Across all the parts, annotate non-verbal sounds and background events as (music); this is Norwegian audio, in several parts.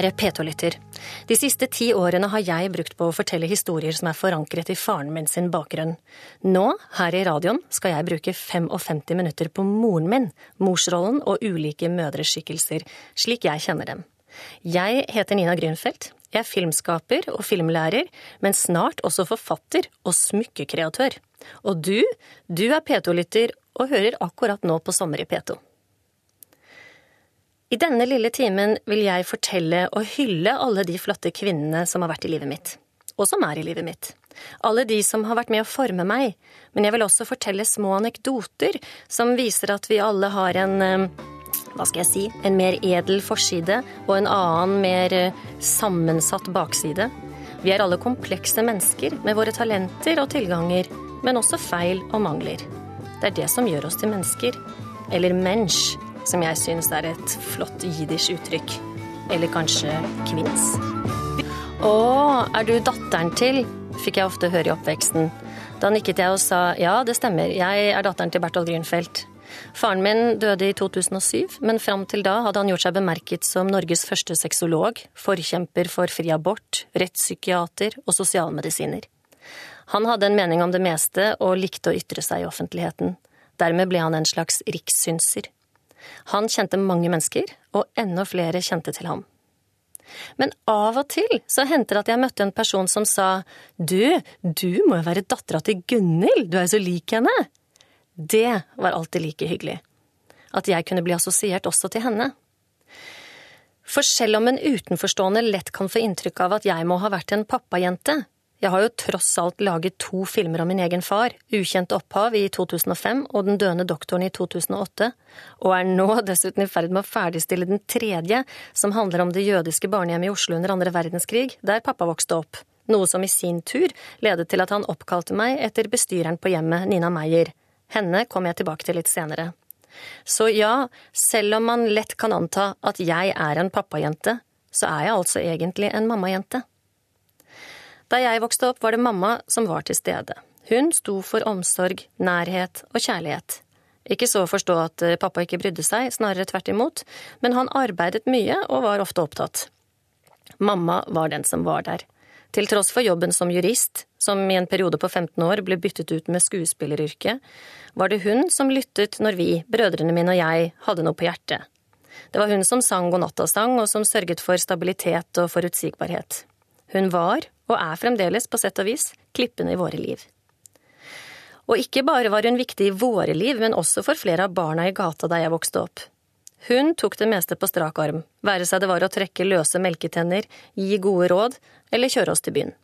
Kjære P2-lytter. De siste ti årene har jeg brukt på å fortelle historier som er forankret i faren min sin bakgrunn. Nå, her i radioen, skal jeg bruke 55 minutter på moren min, morsrollen og ulike mødreskikkelser, slik jeg kjenner dem. Jeg heter Nina Grünfeldt. Jeg er filmskaper og filmlærer, men snart også forfatter og smykkekreatør. Og du, du er P2-lytter og hører akkurat nå på Sommer i P2. I denne lille timen vil jeg fortelle og hylle alle de flotte kvinnene som har vært i livet mitt, og som er i livet mitt. Alle de som har vært med å forme meg, men jeg vil også fortelle små anekdoter som viser at vi alle har en eh, hva skal jeg si, en mer edel forside og en annen, mer eh, sammensatt bakside. Vi er alle komplekse mennesker med våre talenter og tilganger, men også feil og mangler. Det er det som gjør oss til mennesker. Eller mensch, som jeg syns er et flott jiddisch uttrykk. Eller kanskje kvinns. Å, er du datteren til? fikk jeg ofte høre i oppveksten. Da nikket jeg og sa ja, det stemmer, jeg er datteren til Bertol Grünfeldt. Faren min døde i 2007, men fram til da hadde han gjort seg bemerket som Norges første sexolog, forkjemper for fri abort, rettspsykiater og sosialmedisiner. Han hadde en mening om det meste og likte å ytre seg i offentligheten. Dermed ble han en slags rikssynser. Han kjente mange mennesker, og enda flere kjente til ham. Men av og til så hendte det at jeg møtte en person som sa du, du må jo være dattera til Gunhild, du er jo så lik henne. Det var alltid like hyggelig. At jeg kunne bli assosiert også til henne. For selv om en utenforstående lett kan få inntrykk av at jeg må ha vært en pappajente, jeg har jo tross alt laget to filmer om min egen far, Ukjent opphav i 2005 og Den døende doktoren i 2008, og er nå (laughs) dessuten i ferd med å ferdigstille den tredje, som handler om det jødiske barnehjemmet i Oslo under andre verdenskrig, der pappa vokste opp, noe som i sin tur ledet til at han oppkalte meg etter bestyreren på hjemmet, Nina Meyer. Henne kommer jeg tilbake til litt senere. Så ja, selv om man lett kan anta at jeg er en pappajente, så er jeg altså egentlig en mammajente. Da jeg vokste opp, var det mamma som var til stede. Hun sto for omsorg, nærhet og kjærlighet. Ikke så å forstå at eh, pappa ikke brydde seg, snarere tvert imot, men han arbeidet mye og var ofte opptatt. Mamma var den som var der. Til tross for jobben som jurist, som i en periode på 15 år ble byttet ut med skuespilleryrket, var det hun som lyttet når vi, brødrene mine og jeg, hadde noe på hjertet. Det var hun som sang godnattasang, og som sørget for stabilitet og forutsigbarhet. Hun var, og er fremdeles, på sett og vis, klippene i våre liv. Og ikke bare var hun viktig i våre liv, men også for flere av barna i gata da jeg vokste opp. Hun tok det meste på strak arm, være seg det var å trekke løse melketenner, gi gode råd eller kjøre oss til byen.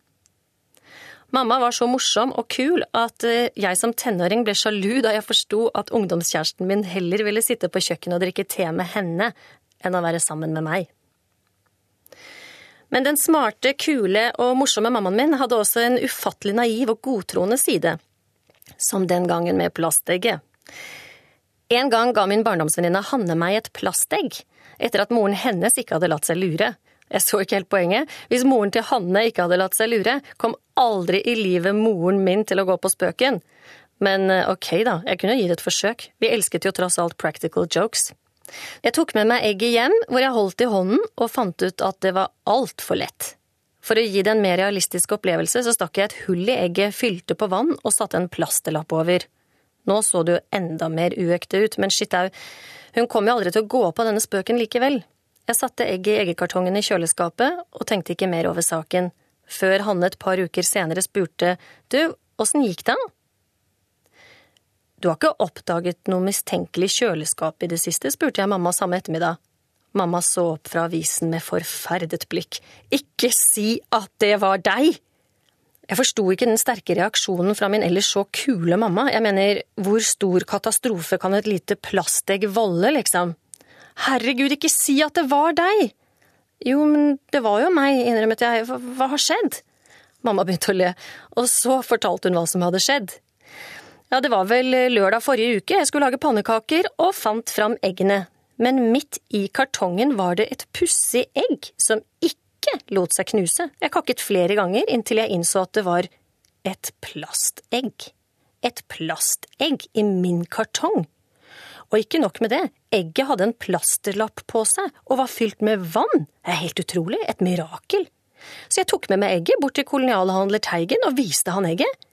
Mamma var så morsom og kul at eh, jeg som tenåring ble sjalu da jeg forsto at ungdomskjæresten min heller ville sitte på kjøkkenet og drikke te med henne enn å være sammen med meg. Men den smarte, kule og morsomme mammaen min hadde også en ufattelig naiv og godtroende side. Som den gangen med plastegget. En gang ga min barndomsvenninne Hanne meg et plastegg, etter at moren hennes ikke hadde latt seg lure. Jeg så ikke helt poenget. Hvis moren til Hanne ikke hadde latt seg lure, kom aldri i livet moren min til å gå på spøken. Men eh, ok, da, jeg kunne gi det et forsøk. Vi elsket jo tross alt practical jokes. Jeg tok med meg egget hjem, hvor jeg holdt i hånden og fant ut at det var altfor lett. For å gi det en mer realistisk opplevelse, så stakk jeg et hull i egget, fylte på vann og satte en plasterlapp over. Nå så det jo enda mer uekte ut, men shit au, hun kom jo aldri til å gå på denne spøken likevel. Jeg satte egget i eggekartongen i kjøleskapet og tenkte ikke mer over saken, før Hanne et par uker senere spurte du, åssen gikk det? Du har ikke oppdaget noe mistenkelig kjøleskap i det siste, spurte jeg mamma samme ettermiddag. Mamma så opp fra avisen med forferdet blikk. Ikke si at det var deg! Jeg forsto ikke den sterke reaksjonen fra min ellers så kule mamma, jeg mener, hvor stor katastrofe kan et lite plastegg volde, liksom? Herregud, ikke si at det var deg! Jo, men det var jo meg, innrømmet jeg, hva, hva har skjedd? Mamma begynte å le, og så fortalte hun hva som hadde skjedd. Ja, det var vel lørdag forrige uke jeg skulle lage pannekaker og fant fram eggene. Men midt i kartongen var det et pussig egg som ikke lot seg knuse. Jeg kakket flere ganger inntil jeg innså at det var et plastegg. Et plastegg i min kartong. Og ikke nok med det, egget hadde en plasterlapp på seg og var fylt med vann. Det er helt utrolig, et mirakel. Så jeg tok med meg egget bort til kolonialhandler Teigen og viste han egget.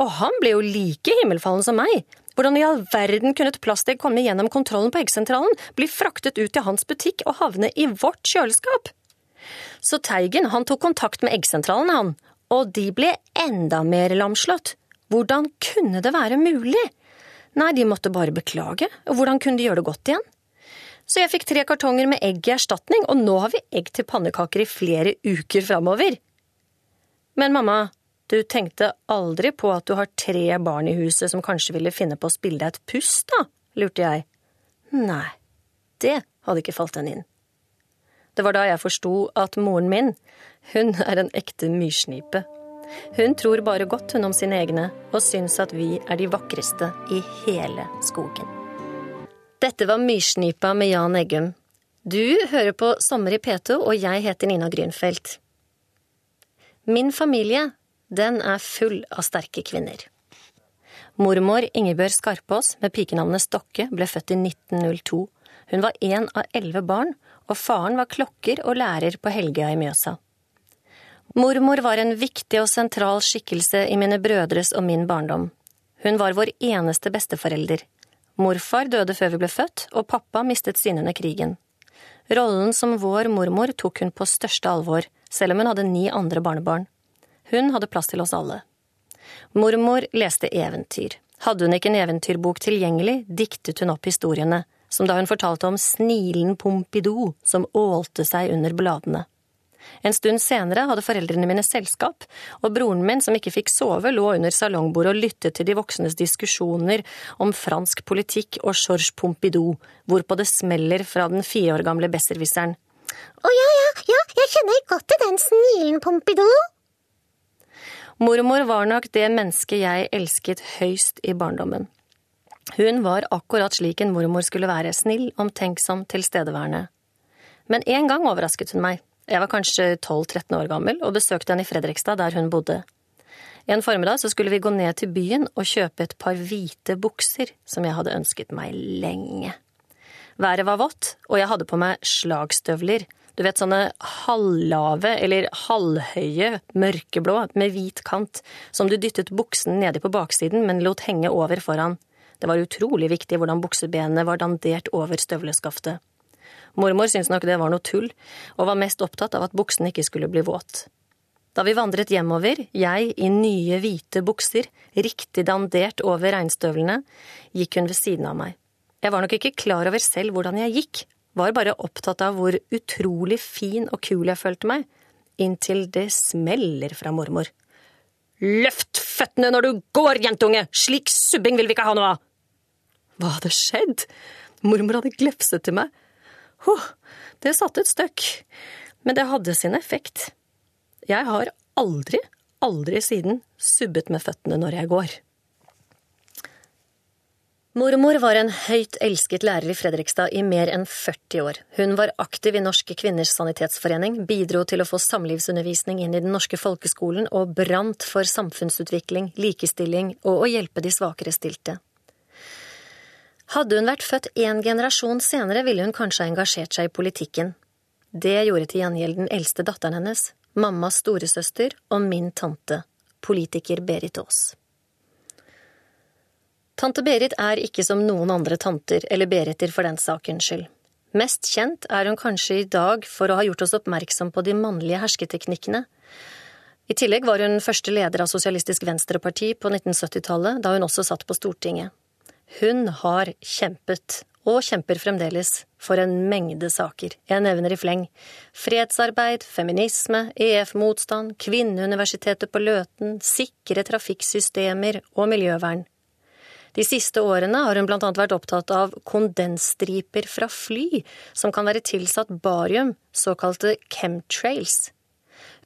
Og han ble jo like himmelfallen som meg. Hvordan i all verden kunne et plastegg komme gjennom kontrollen på eggsentralen, bli fraktet ut til hans butikk og havne i vårt kjøleskap? Så Teigen han tok kontakt med eggsentralen, han, og de ble enda mer lamslått. Hvordan kunne det være mulig? Nei, de måtte bare beklage, og hvordan kunne de gjøre det godt igjen? Så jeg fikk tre kartonger med egg i erstatning, og nå har vi egg til pannekaker i flere uker framover. Men mamma, du tenkte aldri på at du har tre barn i huset som kanskje ville finne på å spille deg et puss, da? lurte jeg. Nei, det hadde ikke falt henne inn. Det var da jeg forsto at moren min, hun er en ekte myrsnipe. Hun tror bare godt hun om sine egne, og syns at vi er de vakreste i hele skogen. Dette var Myrsnipa med Jan Eggum. Du hører på Sommer i P2, og jeg heter Nina Grünfeldt. Min familie, den er full av sterke kvinner. Mormor Ingebjørg Skarpaas med pikenavnet Stokke ble født i 1902. Hun var én av elleve barn, og faren var klokker og lærer på Helgøya i Mjøsa. Mormor var en viktig og sentral skikkelse i mine brødres og min barndom. Hun var vår eneste besteforelder. Morfar døde før vi ble født, og pappa mistet sine under krigen. Rollen som vår mormor tok hun på største alvor, selv om hun hadde ni andre barnebarn. Hun hadde plass til oss alle. Mormor leste eventyr. Hadde hun ikke en eventyrbok tilgjengelig, diktet hun opp historiene, som da hun fortalte om snilen Pompidou som ålte seg under bladene. En stund senere hadde foreldrene mine selskap, og broren min, som ikke fikk sove, lå under salongbordet og lyttet til de voksnes diskusjoner om fransk politikk og Georges Pompidou, hvorpå det smeller fra den fire år gamle besserwisseren. Å ja, ja, ja, jeg kjenner godt til den snilen Pompidou. Mormor var nok det mennesket jeg elsket høyst i barndommen. Hun var akkurat slik en mormor skulle være, snill, omtenksom, tilstedeværende. Men en gang overrasket hun meg. Jeg var kanskje 12–13 år gammel og besøkte henne i Fredrikstad, der hun bodde. En formiddag så skulle vi gå ned til byen og kjøpe et par hvite bukser som jeg hadde ønsket meg lenge. Været var vått, og jeg hadde på meg slagstøvler, du vet sånne halvlave eller halvhøye, mørkeblå med hvit kant, som du dyttet buksen nedi på baksiden, men lot henge over foran. Det var utrolig viktig hvordan buksebenene var dandert over støvleskaftet. Mormor syntes nok det var noe tull, og var mest opptatt av at buksen ikke skulle bli våt. Da vi vandret hjemover, jeg i nye, hvite bukser, riktig dandert over regnstøvlene, gikk hun ved siden av meg. Jeg var nok ikke klar over selv hvordan jeg gikk, var bare opptatt av hvor utrolig fin og kul jeg følte meg, inntil det smeller fra mormor. Løft føttene når du går, jentunge! Slik subbing vil vi ikke ha noe av! Hva hadde skjedd? Mormor hadde glefset til meg. Huh, det satte et støkk, men det hadde sin effekt. Jeg har aldri, aldri siden subbet med føttene når jeg går. Mormor var en høyt elsket lærer i Fredrikstad i mer enn 40 år. Hun var aktiv i Norske kvinners sanitetsforening, bidro til å få samlivsundervisning inn i den norske folkeskolen og brant for samfunnsutvikling, likestilling og å hjelpe de svakere stilte. Hadde hun vært født én generasjon senere, ville hun kanskje ha engasjert seg i politikken. Det gjorde til gjengjeld den eldste datteren hennes, mammas storesøster og min tante, politiker Berit Aas. Tante Berit er ikke som noen andre tanter eller Beriter for den sakens skyld. Mest kjent er hun kanskje i dag for å ha gjort oss oppmerksom på de mannlige hersketeknikkene. I tillegg var hun første leder av Sosialistisk Venstreparti på 1970-tallet, da hun også satt på Stortinget. Hun har kjempet, og kjemper fremdeles, for en mengde saker. Jeg nevner i fleng fredsarbeid, feminisme, EF-motstand, kvinneuniversitetet på Løten, sikre trafikksystemer og miljøvern. De siste årene har hun annet vært opptatt av kondensstriper fra fly som kan være tilsatt barium, såkalte chemtrails.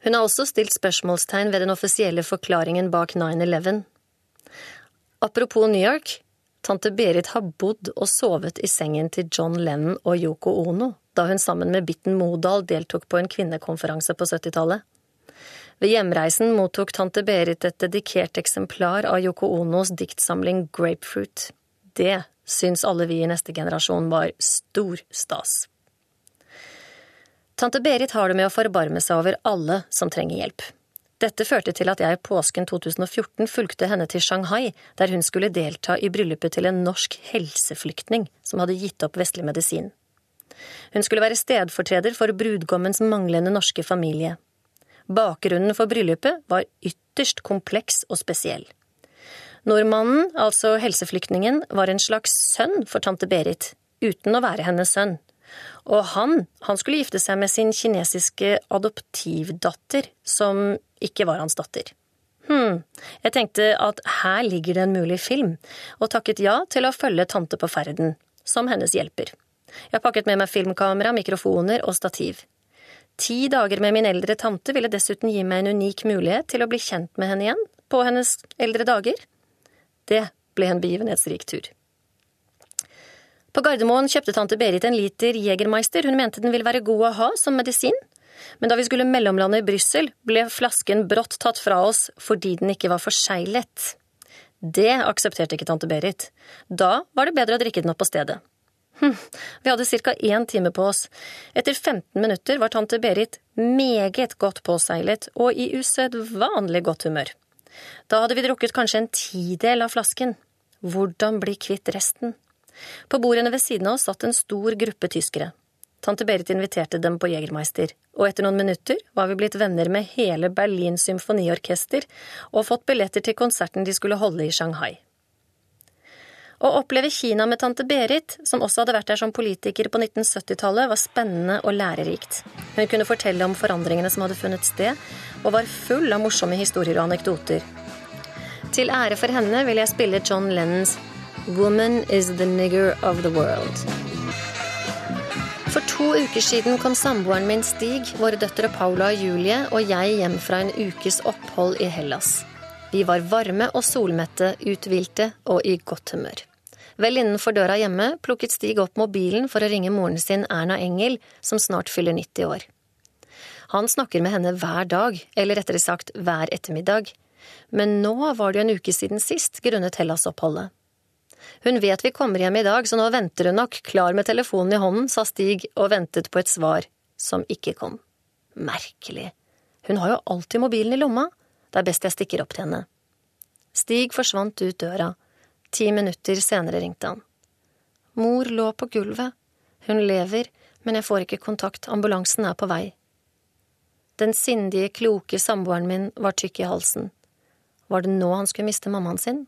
Hun har også stilt spørsmålstegn ved den offisielle forklaringen bak 9-11. Apropos New York, tante Berit har bodd og sovet i sengen til John Lennon og Yoko Ono da hun sammen med Bitten Modal deltok på en kvinnekonferanse på 70-tallet. Ved hjemreisen mottok tante Berit et dedikert eksemplar av Yoko Onos diktsamling Grapefruit. Det syns alle vi i neste generasjon var stor stas. Tante Berit har det med å forbarme seg over alle som trenger hjelp. Dette førte til at jeg påsken 2014 fulgte henne til Shanghai, der hun skulle delta i bryllupet til en norsk helseflyktning som hadde gitt opp vestlig medisin. Hun skulle være stedfortreder for brudgommens manglende norske familie. Bakgrunnen for bryllupet var ytterst kompleks og spesiell. Nordmannen, altså helseflyktningen, var en slags sønn for tante Berit, uten å være hennes sønn. Og han, han skulle gifte seg med sin kinesiske adoptivdatter, som ikke var hans datter. Hm, jeg tenkte at her ligger det en mulig film, og takket ja til å følge tante på ferden, som hennes hjelper. Jeg pakket med meg filmkamera, mikrofoner og stativ. Ti dager med min eldre tante ville dessuten gi meg en unik mulighet til å bli kjent med henne igjen på hennes eldre dager. Det ble en begivenhetsrik tur. På Gardermoen kjøpte tante Berit en liter Jegermeister, hun mente den ville være god å ha som medisin. Men da vi skulle mellomlande i Brussel, ble flasken brått tatt fra oss fordi den ikke var forseglet. Det aksepterte ikke tante Berit. Da var det bedre å drikke den opp på stedet. Hm, vi hadde ca. én time på oss. Etter 15 minutter var tante Berit meget godt påseilet og i usedvanlig godt humør. Da hadde vi drukket kanskje en tidel av flasken. Hvordan bli kvitt resten? På bordene ved siden av oss satt en stor gruppe tyskere. Tante Berit inviterte dem på Jegermeister, og etter noen minutter var vi blitt venner med hele Berlin symfoniorkester og fått billetter til konserten de skulle holde i Shanghai. Å oppleve Kina med tante Berit, som også hadde vært der som politiker på 1970-tallet, var spennende og lærerikt. Hun kunne fortelle om forandringene som hadde funnet sted, og var full av morsomme historier og anekdoter. Til ære for henne vil jeg spille John Lennons Woman is the nigger of the world. For to uker siden kom samboeren min Stig, våre døtre Paula og Julie og jeg hjem fra en ukes opphold i Hellas. Vi var varme og solmette, uthvilte og i godt humør. Vel innenfor døra hjemme plukket Stig opp mobilen for å ringe moren sin Erna Engel, som snart fyller 90 år. Han snakker med henne hver dag, eller rettere sagt hver ettermiddag. Men nå var det jo en uke siden sist, grunnet Hellas-oppholdet. Hun vet vi kommer hjem i dag, så nå venter hun nok, klar med telefonen i hånden, sa Stig og ventet på et svar som ikke kom. Merkelig. Hun har jo alltid mobilen i lomma. Det er best jeg stikker opp til henne. Stig forsvant ut døra. Ti minutter senere ringte han. Mor lå på gulvet. Hun lever, men jeg får ikke kontakt, ambulansen er på vei. Den sindige, kloke samboeren min var tykk i halsen. Var det nå han skulle miste mammaen sin?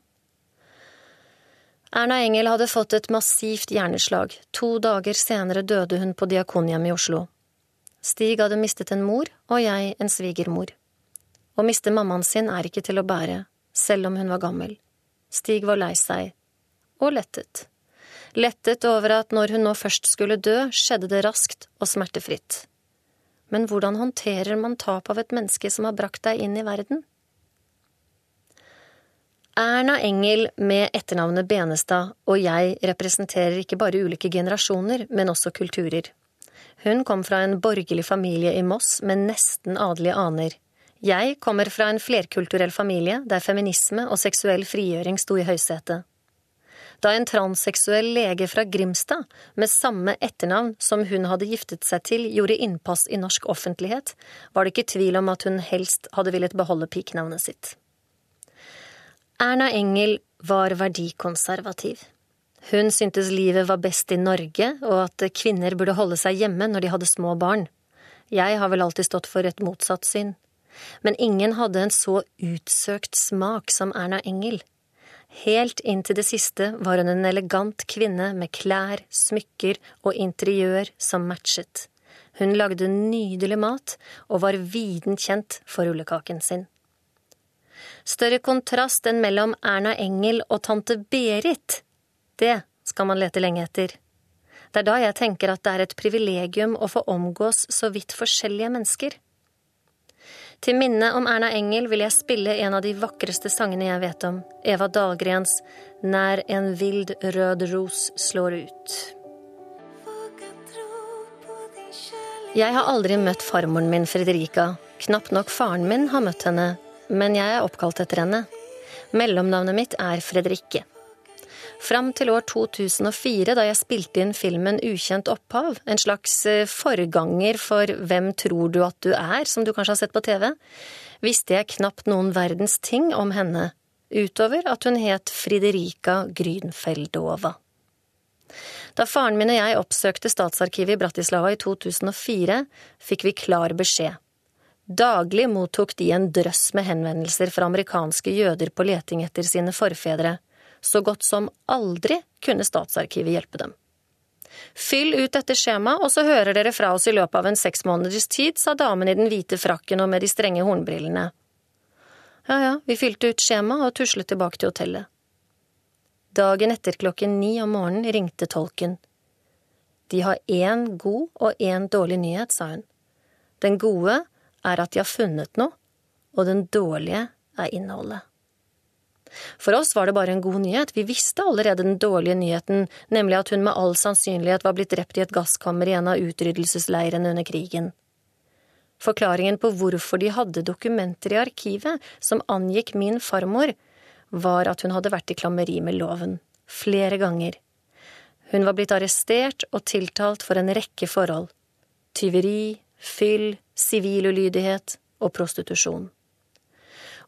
Erna Engel hadde fått et massivt hjerneslag. To dager senere døde hun på Diakonhjemmet i Oslo. Stig hadde mistet en mor, og jeg en svigermor. Å miste mammaen sin er ikke til å bære, selv om hun var gammel. Stig var lei seg, og lettet. Lettet over at når hun nå først skulle dø, skjedde det raskt og smertefritt. Men hvordan håndterer man tap av et menneske som har brakt deg inn i verden? Erna Engel med etternavnet Benestad og jeg representerer ikke bare ulike generasjoner, men også kulturer. Hun kom fra en borgerlig familie i Moss med nesten adelige aner. Jeg kommer fra en flerkulturell familie der feminisme og seksuell frigjøring sto i høysetet. Da en transseksuell lege fra Grimstad, med samme etternavn som hun hadde giftet seg til, gjorde innpass i norsk offentlighet, var det ikke tvil om at hun helst hadde villet beholde pikenavnet sitt. Erna Engel var verdikonservativ. Hun syntes livet var best i Norge, og at kvinner burde holde seg hjemme når de hadde små barn. Jeg har vel alltid stått for et motsatt syn. Men ingen hadde en så utsøkt smak som Erna Engel. Helt inn til det siste var hun en elegant kvinne med klær, smykker og interiør som matchet. Hun lagde nydelig mat og var viden kjent for rullekaken sin. Større kontrast enn mellom Erna Engel og tante Berit, det skal man lete lenge etter. Det er da jeg tenker at det er et privilegium å få omgås så vidt forskjellige mennesker. Til minne om Erna Engel vil jeg spille en av de vakreste sangene jeg vet om, Eva Dahlgrens Nær en vild rød ros slår ut. Jeg har aldri møtt farmoren min, Fredrika. Knapt nok faren min har møtt henne, men jeg er oppkalt etter henne. Mellomnavnet mitt er Fredrikke. Fram til år 2004, da jeg spilte inn filmen Ukjent opphav, en slags eh, forganger for Hvem tror du at du er, som du kanskje har sett på TV, visste jeg knapt noen verdens ting om henne, utover at hun het Friderika Grünfeldova. Da faren min og jeg oppsøkte Statsarkivet i Bratislava i 2004, fikk vi klar beskjed. Daglig mottok de en drøss med henvendelser fra amerikanske jøder på leting etter sine forfedre. Så godt som aldri kunne Statsarkivet hjelpe dem. Fyll ut dette skjemaet, og så hører dere fra oss i løpet av en seks måneders tid, sa damen i den hvite frakken og med de strenge hornbrillene. Ja ja, vi fylte ut skjemaet og tuslet tilbake til hotellet. Dagen etter klokken ni om morgenen ringte tolken. De har én god og én dårlig nyhet, sa hun. Den gode er at de har funnet noe, og den dårlige er innholdet. For oss var det bare en god nyhet, vi visste allerede den dårlige nyheten, nemlig at hun med all sannsynlighet var blitt drept i et gasskammer i en av utryddelsesleirene under krigen. Forklaringen på hvorfor de hadde dokumenter i arkivet som angikk min farmor, var at hun hadde vært i klammeri med loven, flere ganger. Hun var blitt arrestert og tiltalt for en rekke forhold. Tyveri, fyll, sivil ulydighet og prostitusjon.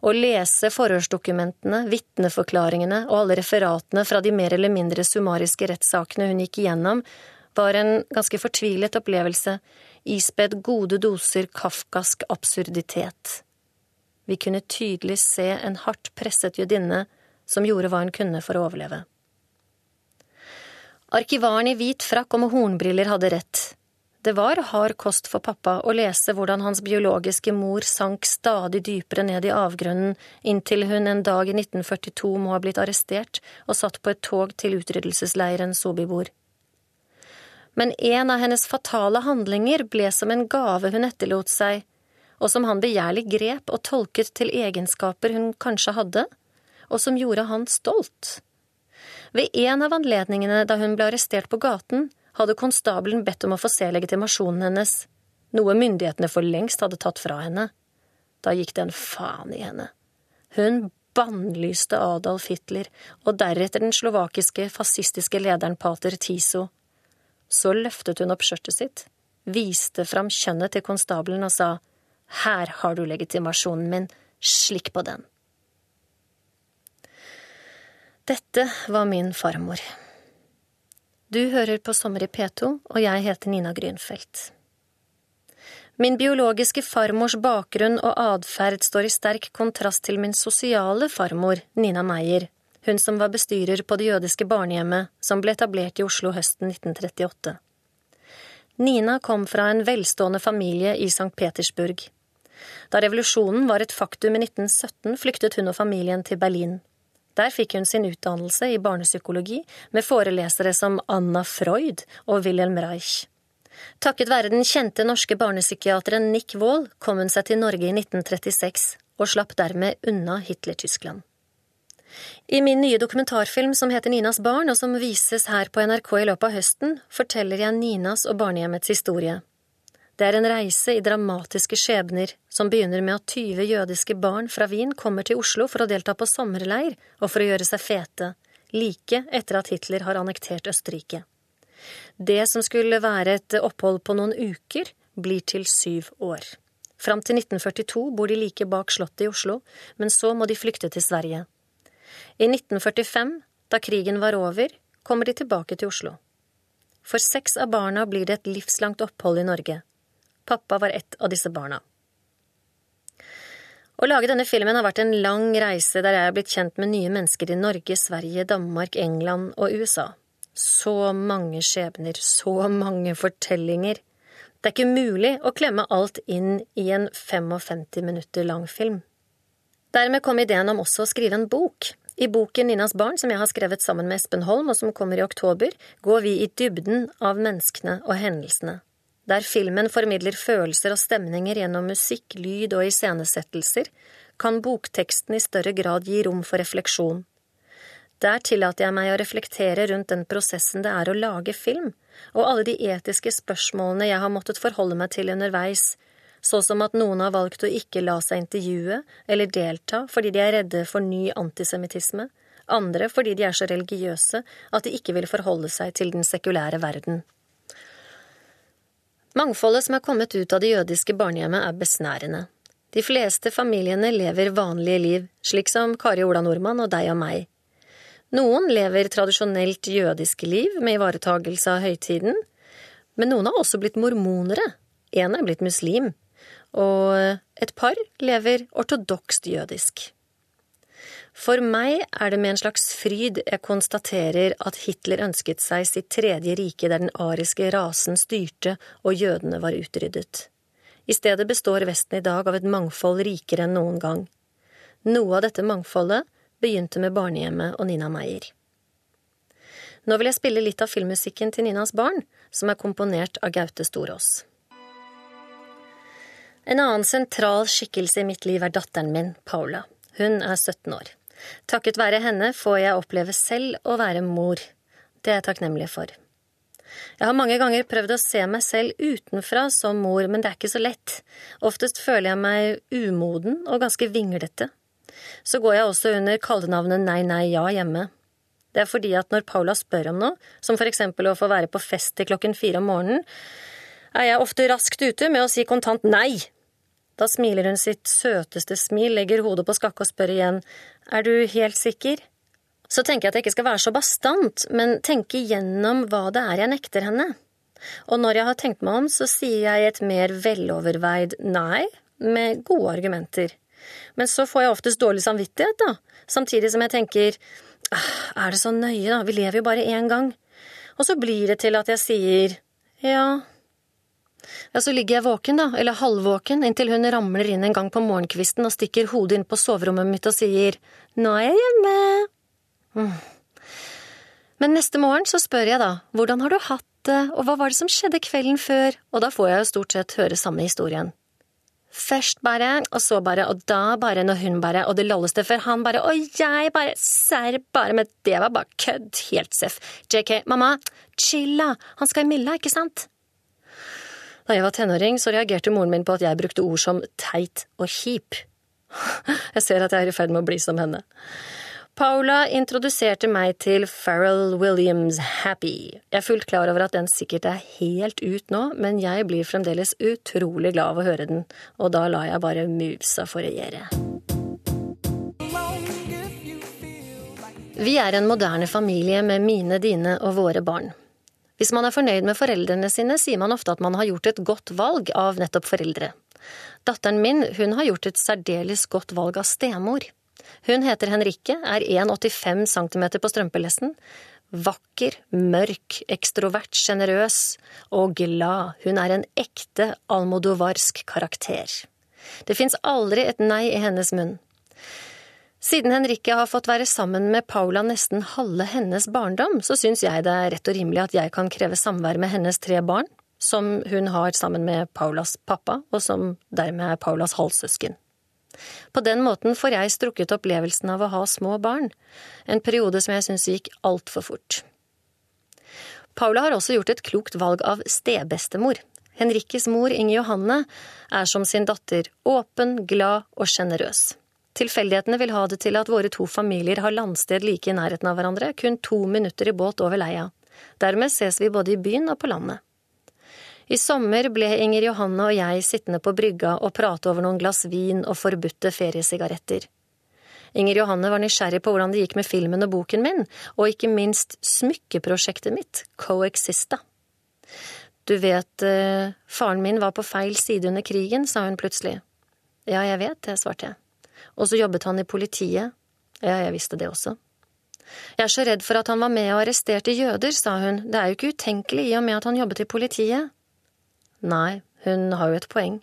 Å lese forhørsdokumentene, vitneforklaringene og alle referatene fra de mer eller mindre summariske rettssakene hun gikk igjennom, var en ganske fortvilet opplevelse, ispedd gode doser kafkask absurditet. Vi kunne tydelig se en hardt presset jødinne som gjorde hva hun kunne for å overleve. Arkivaren i hvit frakk og med hornbriller hadde rett. Det var hard kost for pappa å lese hvordan hans biologiske mor sank stadig dypere ned i avgrunnen inntil hun en dag i 1942 må ha blitt arrestert og satt på et tog til utryddelsesleiren Sobibor. Men en av hennes fatale handlinger ble som en gave hun etterlot seg, og som han begjærlig grep og tolket til egenskaper hun kanskje hadde, og som gjorde han stolt. Ved en av anledningene da hun ble arrestert på gaten, hadde konstabelen bedt om å få se legitimasjonen hennes, noe myndighetene for lengst hadde tatt fra henne. Da gikk det en faen i henne. Hun bannlyste Adolf Hitler og deretter den slovakiske fascistiske lederen pater Tiso. Så løftet hun opp skjørtet sitt, viste fram kjønnet til konstabelen og sa Her har du legitimasjonen min, slikk på den. Dette var min farmor. Du hører på Sommer i P2, og jeg heter Nina Grünfeldt. Min biologiske farmors bakgrunn og atferd står i sterk kontrast til min sosiale farmor, Nina Meyer, hun som var bestyrer på det jødiske barnehjemmet som ble etablert i Oslo høsten 1938. Nina kom fra en velstående familie i St. Petersburg. Da revolusjonen var et faktum i 1917, flyktet hun og familien til Berlin. Der fikk hun sin utdannelse i barnepsykologi med forelesere som Anna Freud og Wilhelm Reich. Takket være den kjente norske barnepsykiateren Nick Wold kom hun seg til Norge i 1936 og slapp dermed unna Hitler-Tyskland. I min nye dokumentarfilm som heter Ninas barn, og som vises her på NRK i løpet av høsten, forteller jeg Ninas og barnehjemmets historie. Det er en reise i dramatiske skjebner som begynner med at 20 jødiske barn fra Wien kommer til Oslo for å delta på sommerleir og for å gjøre seg fete, like etter at Hitler har annektert Østerrike. Det som skulle være et opphold på noen uker, blir til syv år. Fram til 1942 bor de like bak Slottet i Oslo, men så må de flykte til Sverige. I 1945, da krigen var over, kommer de tilbake til Oslo. For seks av barna blir det et livslangt opphold i Norge. Pappa var ett av disse barna. Å lage denne filmen har vært en lang reise der jeg er blitt kjent med nye mennesker i Norge, Sverige, Danmark, England og USA. Så mange skjebner, så mange fortellinger. Det er ikke mulig å klemme alt inn i en 55 minutter lang film. Dermed kom ideen om også å skrive en bok. I boken Ninas barn, som jeg har skrevet sammen med Espen Holm, og som kommer i oktober, går vi i dybden av menneskene og hendelsene der filmen formidler følelser og stemninger gjennom musikk, lyd og iscenesettelser, kan bokteksten i større grad gi rom for refleksjon. Der tillater jeg meg å reflektere rundt den prosessen det er å lage film, og alle de etiske spørsmålene jeg har måttet forholde meg til underveis, så som at noen har valgt å ikke la seg intervjue eller delta fordi de er redde for ny antisemittisme, andre fordi de er så religiøse at de ikke vil forholde seg til den sekulære verden. Mangfoldet som er kommet ut av det jødiske barnehjemmet, er besnærende. De fleste familiene lever vanlige liv, slik som Kari Ola Nordmann og deg og meg. Noen lever tradisjonelt jødiske liv med ivaretagelse av høytiden, men noen har også blitt mormonere, en er blitt muslim, og et par lever ortodokst jødisk. For meg er det med en slags fryd jeg konstaterer at Hitler ønsket seg sitt tredje rike der den ariske rasen styrte og jødene var utryddet. I stedet består Vesten i dag av et mangfold rikere enn noen gang. Noe av dette mangfoldet begynte med barnehjemmet og Nina Meyer. Nå vil jeg spille litt av filmmusikken til Ninas barn, som er komponert av Gaute Storås. En annen sentral skikkelse i mitt liv er datteren min, Paula. Hun er 17 år. Takket være henne får jeg oppleve selv å være mor. Det er jeg takknemlig for. Jeg har mange ganger prøvd å se meg selv utenfra som mor, men det er ikke så lett. Oftest føler jeg meg umoden og ganske vinglete. Så går jeg også under kallenavnet Nei, nei, ja hjemme. Det er fordi at når Paula spør om noe, som for eksempel å få være på fest til klokken fire om morgenen, er jeg ofte raskt ute med å si kontant nei. Da smiler hun sitt søteste smil, legger hodet på skakke og spør igjen, er du helt sikker? Så tenker jeg at jeg ikke skal være så bastant, men tenke igjennom hva det er jeg nekter henne. Og når jeg har tenkt meg om, så sier jeg et mer veloverveid nei, med gode argumenter. Men så får jeg oftest dårlig samvittighet, da, samtidig som jeg tenker «Ah, er det så nøye, da, vi lever jo bare én gang. Og så blir det til at jeg sier ja, ja, så ligger jeg våken, da, eller halvvåken, inntil hun ramler inn en gang på morgenkvisten og stikker hodet inn på soverommet mitt og sier nå er jeg hjemme. Mm. Men neste morgen så spør jeg da hvordan har du hatt det, og hva var det som skjedde kvelden før, og da får jeg jo stort sett høre samme historien. Først bare, og så bare, og da bare, når hun bare, og det lolleste før han bare, og jeg bare, serr bare, men det var bare kødd, helt seff. JK, mamma, chilla, han skal i Milla, ikke sant? Da jeg var tenåring, så reagerte moren min på at jeg brukte ord som teit og kjip. (laughs) Jeg ser at jeg er i ferd med å bli som henne. Paula introduserte meg til Farrell Williams Happy. Jeg er fullt klar over at den sikkert er helt ut nå, men jeg blir fremdeles utrolig glad av å høre den, og da lar jeg bare musa få regjere. Vi er en moderne familie med mine, dine og våre barn. Hvis man er fornøyd med foreldrene sine, sier man ofte at man har gjort et godt valg av nettopp foreldre. Datteren min, hun har gjort et særdeles godt valg av stemor. Hun heter Henrikke, er 1,85 cm på strømpelesten. Vakker, mørk, ekstrovert, sjenerøs og glad. Hun er en ekte almodovarsk karakter. Det fins aldri et nei i hennes munn. Siden Henrikke har fått være sammen med Paula nesten halve hennes barndom, så syns jeg det er rett og rimelig at jeg kan kreve samvær med hennes tre barn, som hun har sammen med Paulas pappa, og som dermed er Paulas halvsøsken. På den måten får jeg strukket opplevelsen av å ha små barn, en periode som jeg syns gikk altfor fort. Paula har også gjort et klokt valg av stebestemor. Henrikkes mor, Inge Johanne, er som sin datter åpen, glad og sjenerøs. Tilfeldighetene vil ha det til at våre to familier har landsted like i nærheten av hverandre, kun to minutter i båt over leia. Dermed ses vi både i byen og på landet. I sommer ble Inger Johanne og jeg sittende på brygga og prate over noen glass vin og forbudte feriesigaretter. Inger Johanne var nysgjerrig på hvordan det gikk med filmen og boken min, og ikke minst smykkeprosjektet mitt, Coexista. Du vet, eh, faren min var på feil side under krigen, sa hun plutselig. Ja, jeg vet det, svarte jeg. Og så jobbet han i politiet. Ja, jeg visste det også. Jeg er så redd for at han var med og arresterte jøder, sa hun, det er jo ikke utenkelig i og med at han jobbet i politiet. Nei, hun har jo et poeng,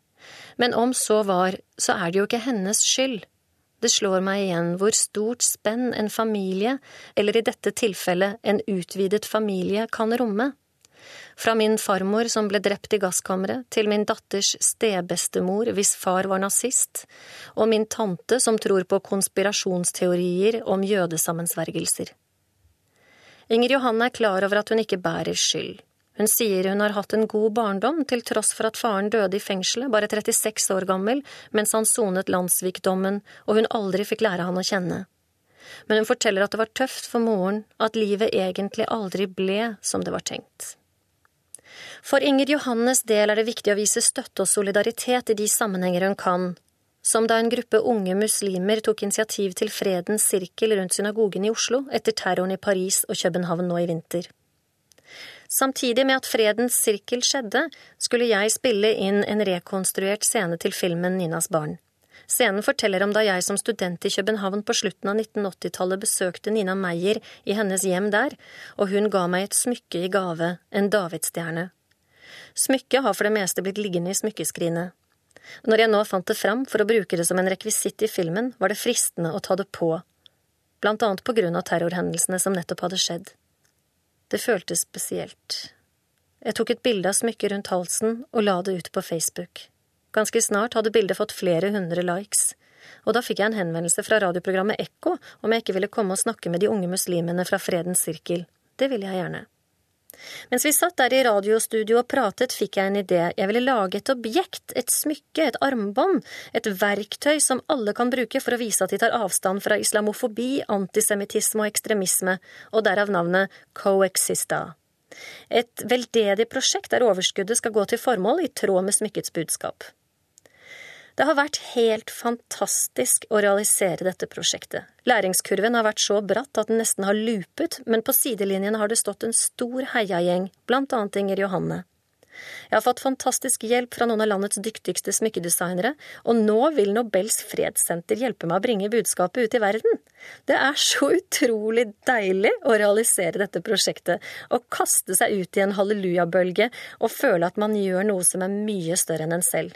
men om så var, så er det jo ikke hennes skyld. Det slår meg igjen hvor stort spenn en familie, eller i dette tilfellet en utvidet familie, kan romme. Fra min farmor som ble drept i gasskammeret, til min datters stebestemor hvis far var nazist, og min tante som tror på konspirasjonsteorier om jødesammensvergelser. Inger Johanne er klar over at hun ikke bærer skyld. Hun sier hun har hatt en god barndom, til tross for at faren døde i fengselet, bare 36 år gammel, mens han sonet landssvikdommen, og hun aldri fikk lære han å kjenne. men hun forteller at det var tøft for moren, at livet egentlig aldri ble som det var tenkt. For Inger Johannes del er det viktig å vise støtte og solidaritet i de sammenhenger hun kan, som da en gruppe unge muslimer tok initiativ til Fredens sirkel rundt synagogen i Oslo etter terroren i Paris og København nå i vinter. Samtidig med at Fredens sirkel skjedde, skulle jeg spille inn en rekonstruert scene til filmen Ninas barn. Scenen forteller om da jeg som student i København på slutten av 1980-tallet besøkte Nina Meyer i hennes hjem der, og hun ga meg et smykke i gave, en davidsstjerne. Smykket har for det meste blitt liggende i smykkeskrinet. Når jeg nå fant det fram for å bruke det som en rekvisitt i filmen, var det fristende å ta det på, blant annet på grunn av terrorhendelsene som nettopp hadde skjedd. Det føltes spesielt. Jeg tok et bilde av smykket rundt halsen og la det ut på Facebook. Ganske snart hadde bildet fått flere hundre likes, og da fikk jeg en henvendelse fra radioprogrammet Ekko om jeg ikke ville komme og snakke med de unge muslimene fra Fredens sirkel. Det ville jeg gjerne. Mens vi satt der i radiostudio og pratet, fikk jeg en idé. Jeg ville lage et objekt, et smykke, et armbånd, et verktøy som alle kan bruke for å vise at de tar avstand fra islamofobi, antisemittisme og ekstremisme, og derav navnet Coexista. Et veldedig prosjekt der overskuddet skal gå til formål i tråd med smykkets budskap. Det har vært helt fantastisk å realisere dette prosjektet. Læringskurven har vært så bratt at den nesten har lupet, men på sidelinjene har det stått en stor heiagjeng, blant annet Inger Johanne. Jeg har fått fantastisk hjelp fra noen av landets dyktigste smykkedesignere, og nå vil Nobels fredssenter hjelpe meg å bringe budskapet ut i verden. Det er så utrolig deilig å realisere dette prosjektet, og kaste seg ut i en hallelujabølge og føle at man gjør noe som er mye større enn en selv.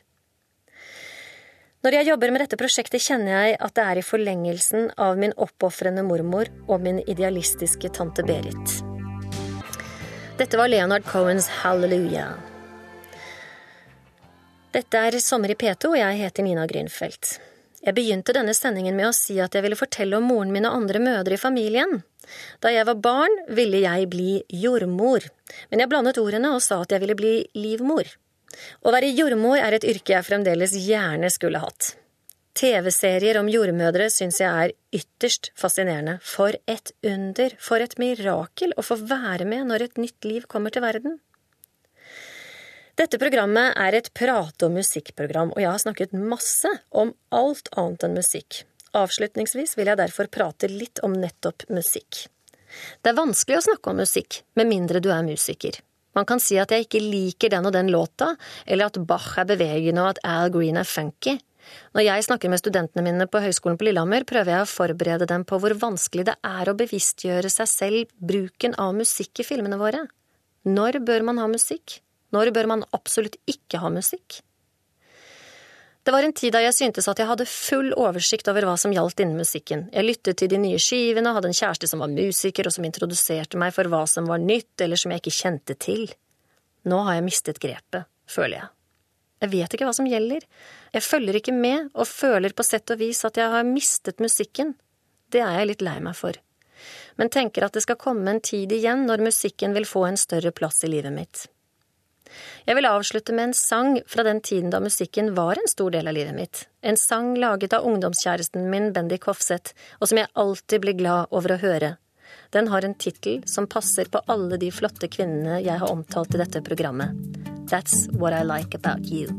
Når jeg jobber med dette prosjektet, kjenner jeg at det er i forlengelsen av min oppofrende mormor og min idealistiske tante Berit. Dette var Leonard Cohens Hallelujah. Dette er Sommer i P2, og jeg heter Nina Grünfeldt. Jeg begynte denne sendingen med å si at jeg ville fortelle om moren min og andre mødre i familien. Da jeg var barn, ville jeg bli jordmor, men jeg blandet ordene og sa at jeg ville bli livmor. Å være jordmor er et yrke jeg fremdeles gjerne skulle hatt. TV-serier om jordmødre syns jeg er ytterst fascinerende. For et under, for et mirakel å få være med når et nytt liv kommer til verden. Dette programmet er et prate- og musikkprogram, og jeg har snakket masse om alt annet enn musikk. Avslutningsvis vil jeg derfor prate litt om nettopp musikk. Det er vanskelig å snakke om musikk, med mindre du er musiker. Man kan si at jeg ikke liker den og den låta, eller at Bach er bevegende og at Al Green er funky. Når jeg snakker med studentene mine på Høgskolen på Lillehammer, prøver jeg å forberede dem på hvor vanskelig det er å bevisstgjøre seg selv bruken av musikk i filmene våre. Når bør man ha musikk? Når bør man absolutt ikke ha musikk? Det var en tid da jeg syntes at jeg hadde full oversikt over hva som gjaldt innen musikken. Jeg lyttet til de nye skivene, hadde en kjæreste som var musiker, og som introduserte meg for hva som var nytt, eller som jeg ikke kjente til. Nå har jeg mistet grepet, føler jeg. Jeg vet ikke hva som gjelder. Jeg følger ikke med, og føler på sett og vis at jeg har mistet musikken. Det er jeg litt lei meg for. Men tenker at det skal komme en tid igjen når musikken vil få en større plass i livet mitt. Jeg vil avslutte med en sang fra den tiden da musikken var en stor del av livet mitt. En sang laget av ungdomskjæresten min Bendik Hofseth, og som jeg alltid blir glad over å høre. Den har en tittel som passer på alle de flotte kvinnene jeg har omtalt i dette programmet. That's What I Like About You.